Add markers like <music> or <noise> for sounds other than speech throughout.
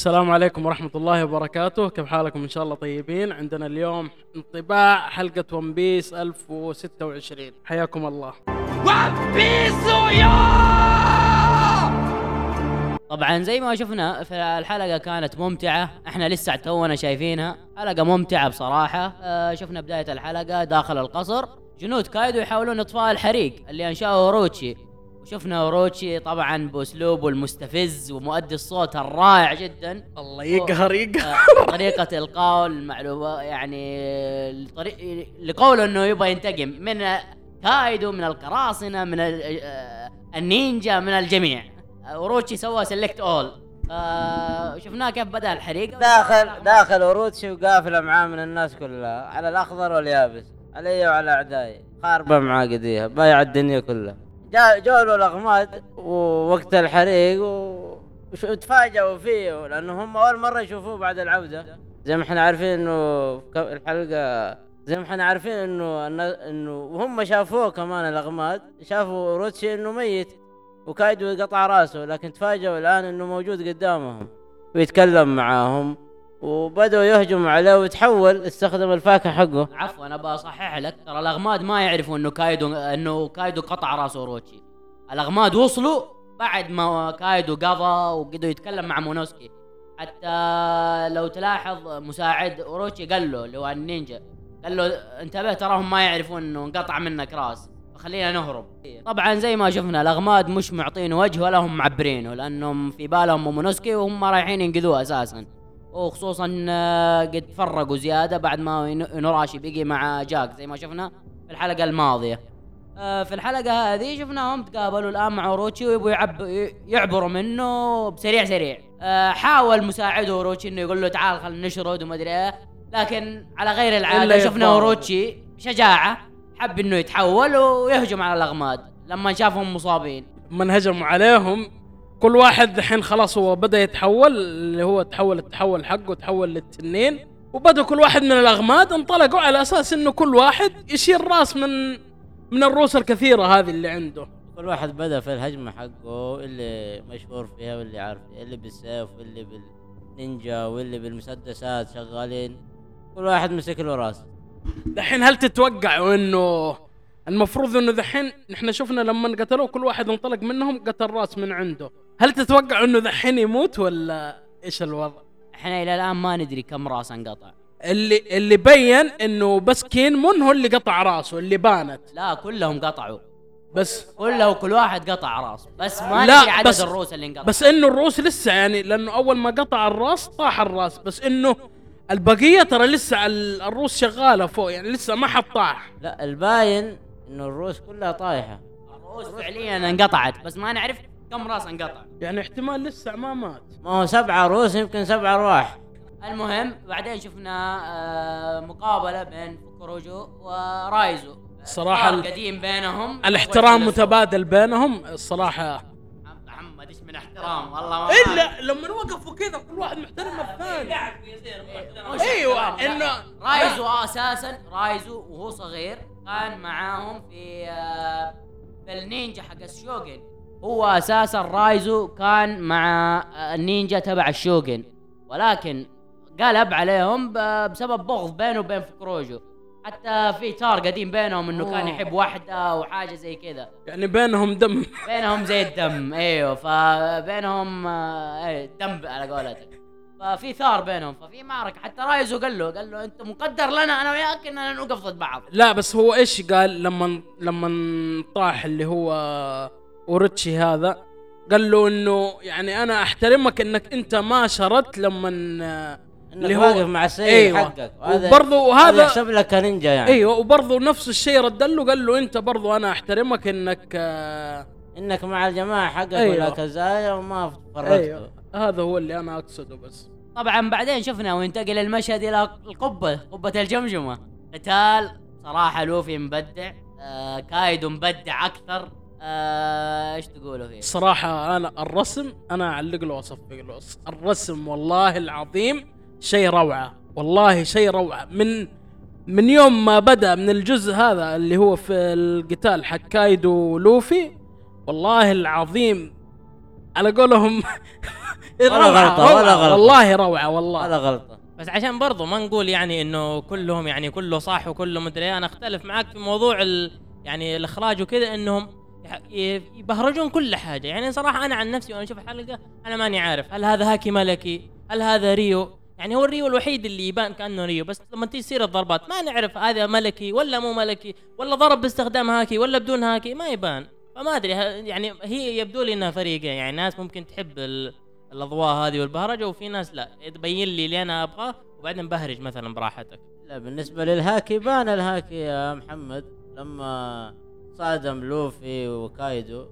السلام عليكم ورحمة الله وبركاته. كيف حالكم؟ إن شاء الله طيبين. عندنا اليوم انطباع حلقة One Piece 1026 حياكم الله. طبعا زي ما شفنا في الحلقة كانت ممتعة. إحنا لسه تونا شايفينها. حلقة ممتعة بصراحة. آه شفنا بداية الحلقة داخل القصر. جنود كايدو يحاولون إطفاء الحريق اللي أنشأه اوروتشي وشفنا اوروتشي طبعا بأسلوبه المستفز ومؤدي الصوت الرائع جدا. الله يقهر يقهر. آه، طريقة القاء المعلومة يعني الطريق لقوله إنه يبغى ينتقم من كايدو من القراصنة من ال- آه، النينجا من الجميع. اوروتشي سوى سيلكت اول شفناه كيف بدأ الحريق. داخل داخل وروتشي وقافله معاه من الناس كلها على الأخضر واليابس علي وعلى أعدائي. خاربة معاه قديها بايع الدنيا كلها. جاء جو له الاغماد ووقت الحريق وتفاجئوا فيه لأنه هم أول مرة يشوفوه بعد العودة. زي ما إحنا عارفين إنه الحلقة زي ما إحنا عارفين إنه إنه وهم شافوه كمان الاغماد شافوا روتشي إنه ميت وكايدو قطع راسه لكن تفاجئوا الآن إنه موجود قدامهم ويتكلم معاهم. وبدأوا يهجموا عليه وتحول استخدم الفاكهة حقه. عفوا أنا بصحح لك. ترى الأغماد ما يعرفوا إنه كايدو إنه كايدو قطع راس اوروتشي الأغماد وصلوا بعد ما كايدو قضى وقدروا يتكلم مع مومونوسكي. حتى لو تلاحظ مساعد اوروتشي قال له اللي هو النينجا قال له انتبه تراهم ما يعرفون إنه انقطع منك راس فخلينا نهرب. طبعا زي ما شفنا الأغماد مش معطينه وجه ولا هم معبرينه لأنهم في بالهم مومونوسكي وهم رايحين ينقذوه أساسا. وخصوصا آه، قد فرقوا زيادة بعد ما اينوراشي بقي مع جاك زي ما شفنا في الحلقة الماضية. آه، في الحلقة هذه شفناهم تقابلوا الآن مع اوروتشي ويبغوا يعب ي- يعبروا منه بسريع سريع. آه، حاول مساعده اوروتشي إنه يقول له تعال خلينا نشرد وما أدري إيه لكن على غير العادة إلا شفنا يتضارب. اوروتشي بشجاعة حب إنه يتحول ويهجم على الاغماد لما شافهم مصابين. من هجموا عليهم كل واحد الحين خلاص هو بدأ يتحول اللي هو تحول التحول حقه تحول للتنين. وبدأ كل واحد من الأغماد انطلقوا على أساس إنه كل واحد يشيل رأس من من الرؤوس الكثيرة هذه اللي عنده. كل واحد بدأ في الهجمة حقه اللي مشهور فيها واللي عارف اللي بالسيف واللي بالنينجا واللي بالمسدسات شغالين. كل واحد مسك له رأس. دحين هل تتوقعوا إنه المفروض إنه دحين نحن شفنا لما قتلوه كل واحد انطلق منهم قتل رأس من عنده. هل تتوقعوا إنه دحين يموت ولا إيش الوضع؟ إحنا إلى الآن ما ندري كم رأس انقطع. اللي اللي بين إنه بس كينمون هو اللي قطع رأسه اللي بانت. لا كلهم قطعوا. بس كله كل واحد قطع راس بس ما لا، عدد بس- الروس اللي انقطع بس إنه الروس لسه يعني لأنه أول ما قطع الرأس طاح الرأس. بس إنه البقية ترى لسه ال- الروس شغالة فوق يعني لسه ما حد طاح. لا الباين إنه الروس كلها طايحة. الروس فعليا انقطعت بس ما نعرف كم راس انقطع؟ يعني احتمال لسه ما مات. ما هو سبعة روس يمكن سبع أرواح. المهم بعدين شفنا آه مقابلة بين فوكوروجو ورايزو صراحة حوار ال- قديم بينهم. الاحترام متبادل بينهم الصراحة. محمد إيش من احترام؟ والله ما إلا لما وقفوا كذا كل واحد محترم الثاني. أيوه انه رايزو أساسا رايزو وهو صغير كان معاهم في آه، في النينجا حق الشوغن. هو أساسا رايزو كان مع النينجا تبع الشوغن. ولكن قلب عليهم بسبب بغض بينه وبين فوكوروكوجو. حتى في ثار قديم بينهم إنه كان. يحب واحدة أو حاجة زي كذا. يعني بينهم دم. بينهم زي الدم. أيوه. فبينهم دم على قولتك. ففي ثار بينهم. ففي معركة. حتى رايزو قال له قال له أنت مقدر لنا أنا وياك اننا نوقف ضد بعض. لا بس هو إيش قال لما لما طاح اللي هو أورتشي هذا. قال له إنه يعني أنا أحترمك إنك أنت ما شردت لما إنك اللي هو- واقف مع السيد أيوة. حقك. وهذا- وبرضه هذا يحسب لك كنينجا يعني. أيوه. وبرضه نفس الشيء رد له قال له أنت برضه أنا أحترمك إنك آه، إنك مع الجماعة حقك أيوة. ولا كزايا وما فرقتوا أيوه. هذا هو اللي أنا أقصده بس. طبعا بعدين شفنا وينتقل المشهد إلى القبة قبة الجمجمة. قتال صراحة لوفي مبدع آه كايدو مبدع أكثر. إيش تقولوا فيه صراحة أنا الرسم أنا أعلق له وأصفق له الرسم والله العظيم شيء روعة والله شيء روعة. من من يوم ما بدأ من الجزء هذا اللي هو في القتال حق كايدو ولوفي والله العظيم على قولهم <laughs> ولا روعة، غلطة، روعة، ولا غلطة. والله روعة والله. هذا غلطة. بس عشان برضو ما نقول يعني إنه كلهم يعني كله صح وكله مدري إيه، أنا أختلف معاك في موضوع ال يعني الإخراج وكذا إنهم يبهرجون كل حاجة. يعني صراحة أنا عن نفسي وأنا أشوف الحلقة أنا ماني عارف هل هذا هاكي ملكي هل هذا ريو؟ يعني هو الريو الوحيد اللي يبان كأنه ريو بس لما تصير الضربات ما نعرف هذا ملكي ولا مو ملكي ولا ضرب باستخدام هاكي ولا بدون هاكي ما يبان. فما أدري يعني هي يبدو لي إنها فريقين يعني ناس ممكن تحب ال... الأضواء هذه والبهرجة وفي ناس لا. تبين لي اللي أنا ابغاه وبعدين بهرج مثلا براحتك. لا بالنسبة للهاكي بان الهاكي يا محمد. لما صادم لوفي وكايدو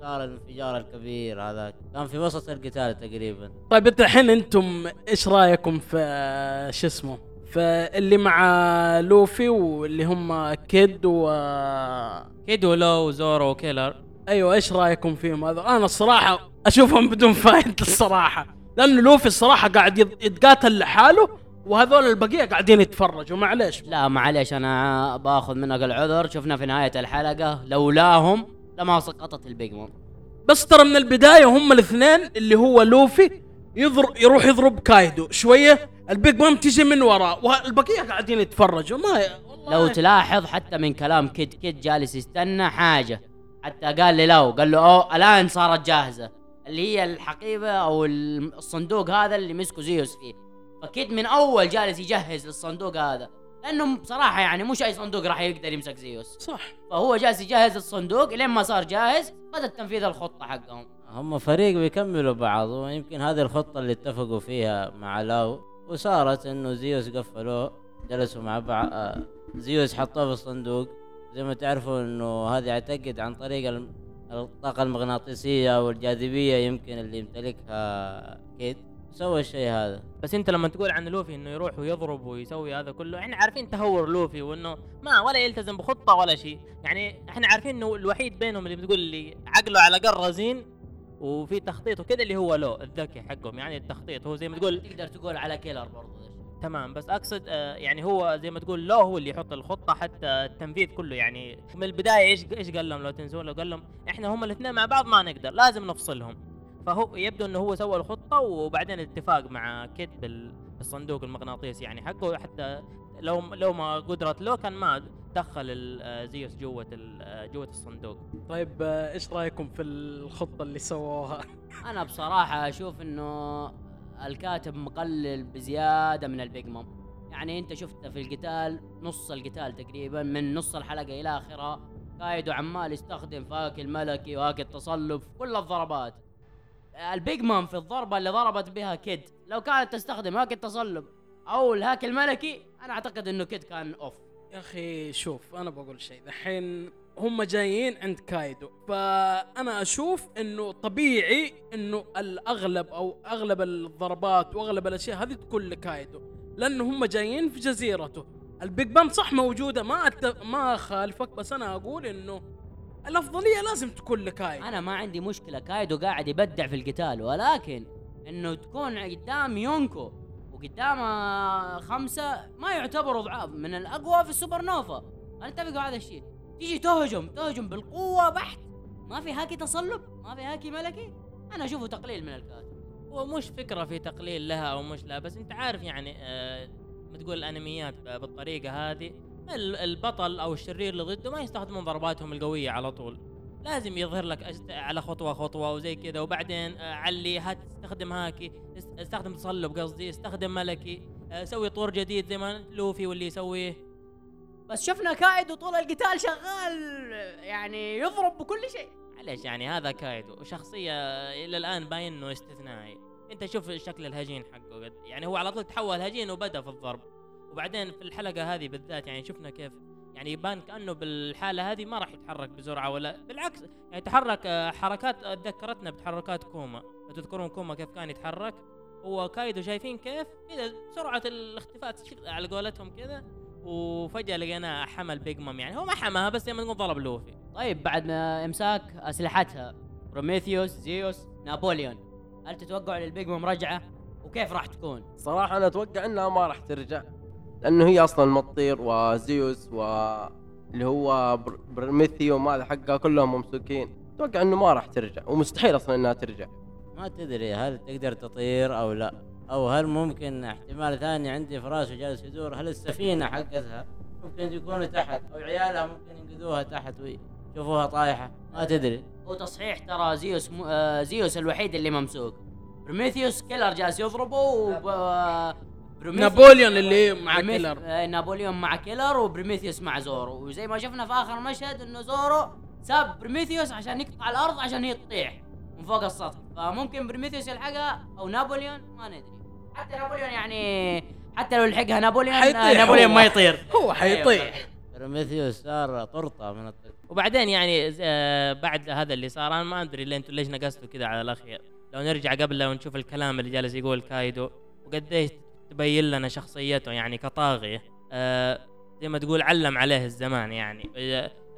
صار الانفجار الكبير هذاك كان في وسط القتال تقريبا. طيب انت الحين أنتم إيش رأيكم في شو اسمه فاللي مع لوفي واللي هم كيد و كيدو لو وزورو وكيلر. أيوه إيش رأيكم فيهم هذا؟ أنا الصراحة أشوفهم بدون <laughs> فائده الصراحة لأنه لوفي الصراحة قاعد يت- يتقاتل لحاله وهذول البقية قاعدين يتفرجوا. معليش. لا معليش أنا باخذ منك العذر. شفنا في نهاية الحلقة لولاهم لما سقطت البيج مام بس ترى من البداية هم الاثنين اللي هو لوفي يضر يروح يضرب كايدو. شوية البيج مام تيجي من وراه والبقية قاعدين يتفرجوا. ما والله. لو تلاحظ حتى من كلام كيد كيد جالس يستنى حاجة. حتى قال لي لو قال له اوه الآن صارت جاهزة. اللي هي الحقيبة أو الصندوق هذا اللي مسكه زيوس فيه. فكيد من أول جالس يجهز للصندوق هذا. لأنه بصراحة يعني مش اي صندوق راح يقدر يمسك زيوس. صح. فهو جالس يجهز الصندوق لين ما صار جاهز بدا تنفيذ الخطة حقهم. هم فريق بيكملوا بعض ويمكن هذه الخطة اللي اتفقوا فيها مع لاو. وصارت إنه زيوس قفلوه جلسوا مع بعض. آه، زيوس حطوه في الصندوق. زي ما تعرفوا إنه هذه اعتقد عن طريق الم- الطاقة المغناطيسية والجاذبية يمكن اللي يمتلكها كيد سوى الشيء هذا. بس انت لما تقول عن لوفي إنه يروح ويضرب ويسوي هذا كله إحنا عارفين تهور لوفي وإنه ما ولا يلتزم بخطة ولا شيء. يعني إحنا عارفين إنه الوحيد بينهم اللي بتقول اللي عقله على قر رزين وفي تخطيط وكذا اللي هو لو الذكي حقهم يعني التخطيط. هو زي ما تقول تقدر تقول على كيلر برضه. تمام بس أقصد آه يعني هو زي ما تقول لو هو اللي يحط الخطة حتى التنفيذ كله. يعني من البداية إيش إيش قال لهم؟ لو تنسون لو قال لهم إحنا هم الإثنين مع بعض ما نقدر لازم نفصلهم. فهو يبدو إنه هو سوى الخطة وبعدين اتفاق مع بال- بالصندوق المغناطيسي يعني حقه حتى لو لو ما قدرت له كان ما دخل آه، زيوس جوة ال- آه، جوة الصندوق. طيب آه، إيش رأيكم في الخطة اللي سووها؟ <laughs> أنا بصراحة أشوف إنه الكاتب مقلل بزيادة من البيج مام. يعني أنت شفت في القتال نص القتال تقريبا من نص الحلقة إلى اخرها كايدو عمال يستخدم هاكي الملكي وهاكي التصلب كل الضربات. البيج مام في الضربة اللي ضربت بها كيد. لو كانت تستخدم هاكي التصلب أو الهاكي الملكي أنا أعتقد إنه كيد كان off يا أخي شوف أنا بقول شيء الحين هم جايين عند كايدو. فأنا أشوف إنه طبيعي إنه الأغلب أو أغلب الضربات وأغلب الأشياء هذه تكون لكايدو. لأنه هم جايين في جزيرته. البيج مام صح موجودة ما أت... ما اخالفك بس أنا أقول إنه الأفضلية لازم تكون لكايدو أنا ما عندي مشكلة كايدو قاعد يبدع في القتال ولكن إنه تكون قدام يونكو وقدام آه، خمسة ما يعتبروا ضعاف من الأقوى في السوبر نوفا أنا أتفق على هذا الشيء. تيجي تهجم تهجم بالقوة بحت. ما في هاكي تصلب؟ ما في هاكي ملكي؟ أنا أشوفه تقليل من الكاتب هو مش فكرة في تقليل لها أو مش لا بس أنت عارف يعني آه بتقول الأنميات بالطريقة هذه البطل أو الشرير اللي ضده ما يستخدمون ضرباتهم القوية على طول. لازم يظهر لك على خطوة خطوة وزي كذا وبعدين آه علي هات استخدم هاكي است- استخدم تصلب قصدي استخدم ملكي آه سوي طور جديد زي ما لوفي واللي يسويه. بس شفنا كايدو طول القتال شغال يعني يضرب بكل شيء. معليش يعني هذا كايدو؟ شخصية إلى الآن باين إنه استثنائي. أنت شوف شكل الهجين حقه يعني هو على طول تحول هجين وبدأ في الضرب. وبعدين في الحلقة هذه بالذات يعني شفنا كيف يعني يبان كأنه بالحالة هذه ما راح يتحرك بسرعة ولا بالعكس يعني تحرك آه، حركات آه، ذكرتنا بتحركات كوما. تذكرون كوما كيف كان يتحرك هو كايدو شايفين كيف؟ كذا سرعة الاختفاء على قولتهم كذا وفجأة لقيناه حمل بيج مام. يعني هو ما حماها بس زي ما نقول ضرب لوفي. طيب بعد ما امساك أسلحتها بروميثيوس زيوس نابليون هل تتوقع للبيج مام رجعة؟ وكيف راح تكون؟ صراحة أنا أتوقع إنها ما راح ترجع. لأنه هي أصلا ما تطير وزيوس و اللي هو بر- برميثيو ما هذا حقها كلهم ممسوكين. أتوقع إنه ما راح ترجع ومستحيل أصلا إنها ترجع. ما تدري هل تقدر تطير أو لا أو هل ممكن احتمال ثاني عندي فراس وجالس يدور هل السفينة حقتها ممكن يكونوا تحت أو عيالها ممكن ينقذوها تحت ويشوفوها طايحة ما تدري. وتصحيح ترى زيوس م... آه زيوس الوحيد اللي ممسوك. بريميثيوس كيلر جالس يضربه وب... بريميثيوس- نابليون اللي مع كيلر. آه، نابليون مع كيلر وبريميثيوس مع زورو. وزي ما شفنا في آخر مشهد إنه زورو ساب بريميثيوس عشان يقطع الأرض عشان هي تطيح من فوق السطح. فممكن بريميثيوس يلحقها أو نابليون ما ندري. حتى نابليون يعني حتى لو لحقها نابليون حيطيح. آه، نابليون هو. ما يطير. هو حيطيح. بروميثيوس صار طرطة من الطق وبعدين يعني آه بعد هذا اللي صار أنا ما أدري ليه أنتم ليش نقصتوا كذا على الأخير. لو نرجع قبل لو نشوف الكلام اللي جالس يقول كايدو وقديش تبين لنا شخصيته يعني كطاغية. آه زي ما تقول علم عليه الزمان يعني.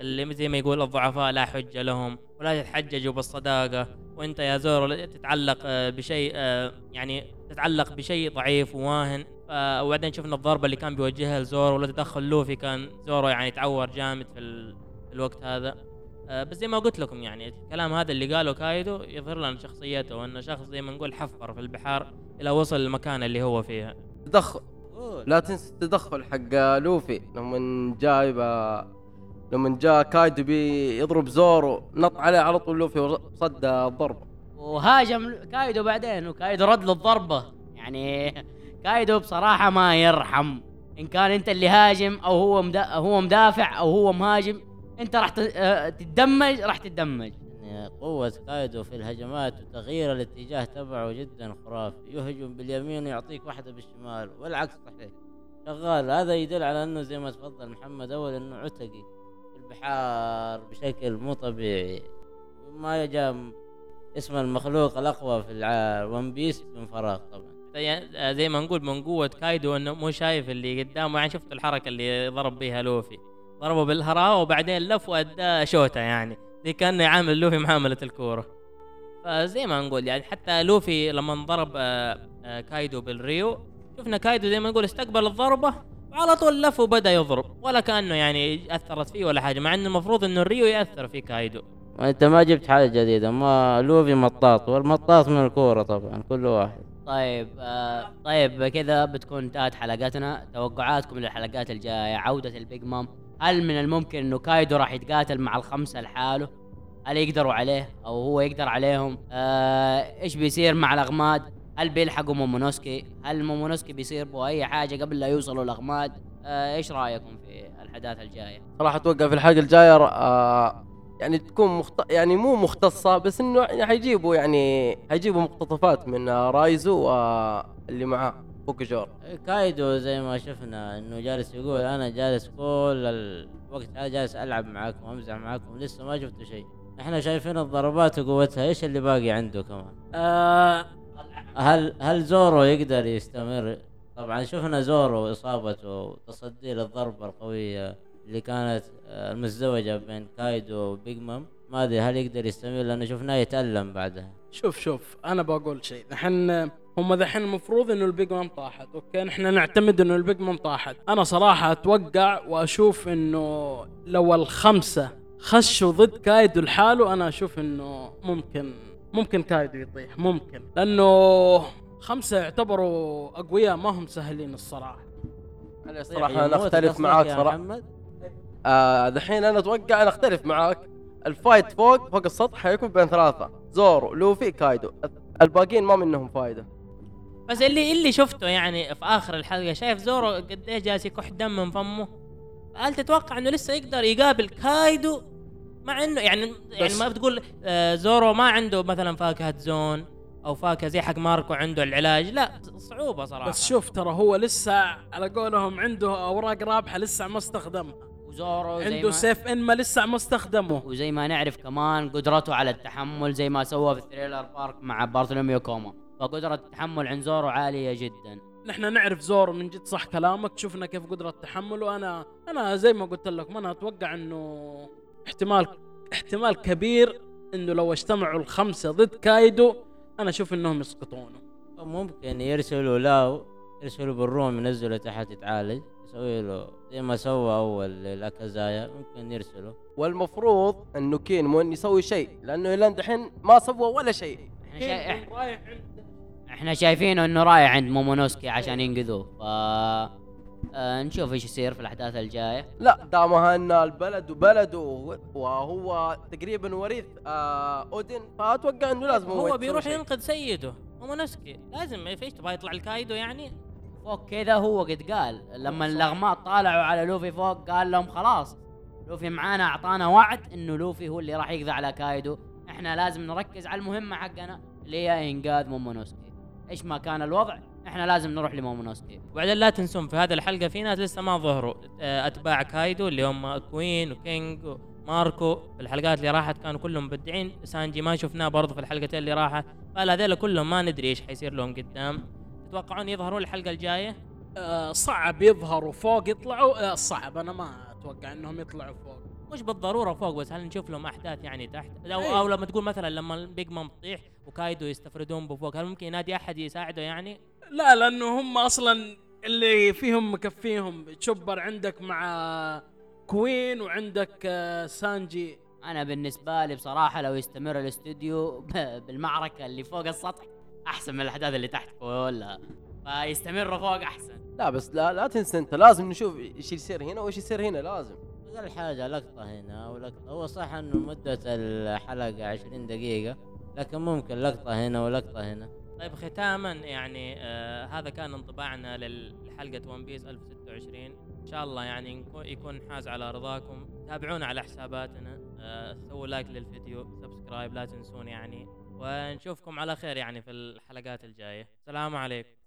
اللي زي ما يقول الضعفاء لا حجة لهم ولا تتحججوا بالصداقة. وأنت يا زورو لا تتعلق آه، بشيء آه، يعني تتعلق بشيء ضعيف وواهن. وبعدين شفنا الضربة اللي كان بيوجهها لزورو ولا تدخل لوفي كان زورو يعني تعور جامد في ال- في الوقت هذا. بس زي ما قلت لكم يعني الكلام هذا اللي قاله كايدو يظهر لنا شخصيته وأنه شخص زي ما نقول حفر في البحار إلى وصل المكان اللي هو فيها تدخل. لا تنسى التدخل حق لوفي. لما جايب لما جاء كايدو بيضرب زورو نط عليه على طول لوفي صد الضرب وهاجم كايدو بعدين وكايدو رد له الضربة. يعني كايدو بصراحة ما يرحم. إن كان أنت اللي هاجم أو هو مدا هو مدافع أو هو مهاجم انت راح ت- آه، تتدمج راح تتدمج. يعني قوة كايدو في الهجمات وتغيير الاتجاه تبعه جدا خرافي. يهجم باليمين ويعطيك واحدة بالشمال والعكس صحيح. شغال. هذا يدل على أنه زي ما تفضل محمد أول أنه عتقي في البحار بشكل مو طبيعي. ما جاء اسم المخلوق الأقوى في ال One Piece من فراغ طبعا. زي ما نقول من قوة كايدو انه مو شايف اللي قدامه. يعني شفت الحركة اللي ضرب بها لوفي. ضربه بالهراوة وبعدين لف وادى شوتة يعني. زي كأنه يعامل لوفي معاملة الكورة. فزي ما نقول يعني حتى لوفي لما ضرب آه، آه، كايدو بالريو شفنا كايدو زي ما نقول استقبل الضربة وعلى طول لف وبدأ يضرب. ولا كأنه يعني أثرت فيه ولا حاجة مع إنه المفروض إنه الريو يأثر في كايدو. أنت ما جبت حاجة جديدة ما لوفي مطاط والمطاط من الكورة طبعا كل واحد. طيب آه طيب كذا بتكون انتهت حلقتنا توقعاتكم للحلقات الجاية عودة البيج مام. هل من الممكن إنه كايدو راح يتقاتل مع الخمسة لحاله؟ هل يقدروا عليه أو هو يقدر عليهم؟ آه إيش بيصير مع الأغماد؟ هل بيلحقوا مومونوسكي؟ هل مومونوسكي بيصير به أي حاجة قبل لا يوصلوا الأغماد؟ آه إيش رأيكم في الاحداث الجاية؟ صراحة أتوقع في الحلقة الجاية آه يعني تكون مخت... يعني مو مختصة بس إنه يعني حيجيبوا يعني حيجيبوا مقتطفات من آه، رايزو واللي معاه. بوكجور كايدو زي ما شفنا إنه جالس يقول أنا جالس كل الوقت هذا جالس ألعب معاكم وامزح معاكم لسه ما شفتوا شيء. إحنا شايفين الضربات وقوتها إيش اللي باقي عنده كمان؟ آه هل هل زورو يقدر يستمر؟ طبعا شفنا زورو إصابته وتصدي للضربة القوية اللي كانت آه، المزدوجة بين كايدو وبيج مام. ما أدري هل يقدر يستمر لأنه شفناه يتألم بعدها. شوف شوف أنا بقول شيء. الحين هم دحين المفروض إنه البيج مام طاحت. أوكي؟ نحن نعتمد إنه البيج مام طاحت. أنا صراحة أتوقع وأشوف إنه لو الخمسة خشوا ضد كايدو لحاله أنا أشوف إنه ممكن ممكن كايدو يطيح ممكن. لأنه خمسة يعتبروا أقوياء ما هم سهلين الصراحة. أنا صراحة أنا أختلف معاك صراحة؟ آه دحين أنا أتوقع أنا أختلف معاك. ال fight فوق فوق السطح حيكون بين ثلاثة. زورو لوفي كايدو. الباقيين ما منهم فايدة. بس اللي اللي شفته يعني في آخر الحلقة شايف زورو قد إيش جالس يكح دم من فمه؟ هل تتوقع إنه لسه يقدر يقابل كايدو؟ مع إنه يعني يعني ما بتقول آه زورو ما عنده مثلا فاكهة زوان أو فاكهة زي حق ماركو عنده العلاج؟ لا صعوبة صراحة. بس شوف ترى هو لسه على قولهم عنده أوراق رابحة لسه ما استخدمها وزورو زي عنده ما سيف ان ما لسه ما استخدمه. وزي ما نعرف كمان قدرته على التحمل زي ما سوى في الثريلر بارك مع بارثولوميو كوما. فقدرة التحمل عند زورو عالية جدا. نحن نعرف زورو من جد صح كلامك شفنا كيف قدرة تحمله. أنا أنا زي ما قلت لكم أنا أتوقع إنه احتمال احتمال كبير إنه لو اجتمعوا الخمسة ضد كايدو أنا أشوف إنهم يسقطونه. ممكن يرسلوا لاو يرسلوا بال room ينزلوا تحت يتعالج يسوي له زي ما سوى أول للأكازايا ممكن يرسلوا. والمفروض إنه كين مو يسوي شيء لأنه إلى دحين ما سوى ولا شيء. رايح عند إحنا شايفينه انه رايح عند مومونوسكي عشان ينقذوه. ف آه نشوف إيش يصير في الأحداث الجاية. لا دامها أن البلد وبلده وهو تقريبا وريث آه اودن فأتوقع إنه لازم هو بيروح. ينقذ سيده مومونوسكي. لازم ما فيش تبغى يطلع الكايدو يعني؟ فوق كذا هو قد قال. لما الأغماد طالعوا على لوفي فوق قال لهم خلاص لوفي معانا أعطانا وعد إنه لوفي هو اللي راح يقضي على كايدو. إحنا لازم نركز على المهمة حقنا اللي هي إنقاذ مومونوسكي. إيش ما كان الوضع إحنا لازم نروح لمومونوسكي. وبعدين لا تنسون في هذه الحلقة في ناس لسه ما ظهروا. آه، أتباع كايدو اللي هم كوين وكينج وماركو. في الحلقات اللي راحت كانوا كلهم مبدعين. سانجي ما شفناه برضه في الحلقتين اللي راحت فهذول كلهم ما ندري إيش حيصير لهم قدام. تتوقعون يظهرون الحلقة الجاية؟ آه صعب يظهروا فوق يطلعوا. آه صعب. أنا ما أتوقع إنهم يطلعوا فوق. مش بالضرورة فوق بس هل نشوف لهم أحداث يعني تحت؟ أو, أي. أو لما تقول مثلا لما البيج مام تطيح وكايدو يستفردون بفوق هل ممكن ينادي أحد يساعده يعني؟ لا لأنه هم أصلا اللي فيهم مكفيهم. تشوبر عندك مع كوين وعندك آه سانجي. أنا بالنسبة لي بصراحة لو يستمر الاستوديو بالمعركة اللي فوق السطح أحسن من الأحداث اللي تحت كلها. فيستمروا فوق أحسن. لا بس لا لا تنسى أنت لازم نشوف إيش يصير هنا وإيش يصير هنا لازم. أقل حاجة لقطة هنا ولقطه هو صح إنه مدة الحلقة 20 دقيقة لكن ممكن لقطة هنا ولقطة هنا. طيب ختاما يعني آه هذا كان انطباعنا لحلقه ون بيس 1026 إن شاء الله يعني يكون حاز على رضاكم تابعونا على حساباتنا آه سووا like للفيديو subscribe لا تنسون يعني. ونشوفكم على خير يعني في الحلقات الجاية. السلام عليكم.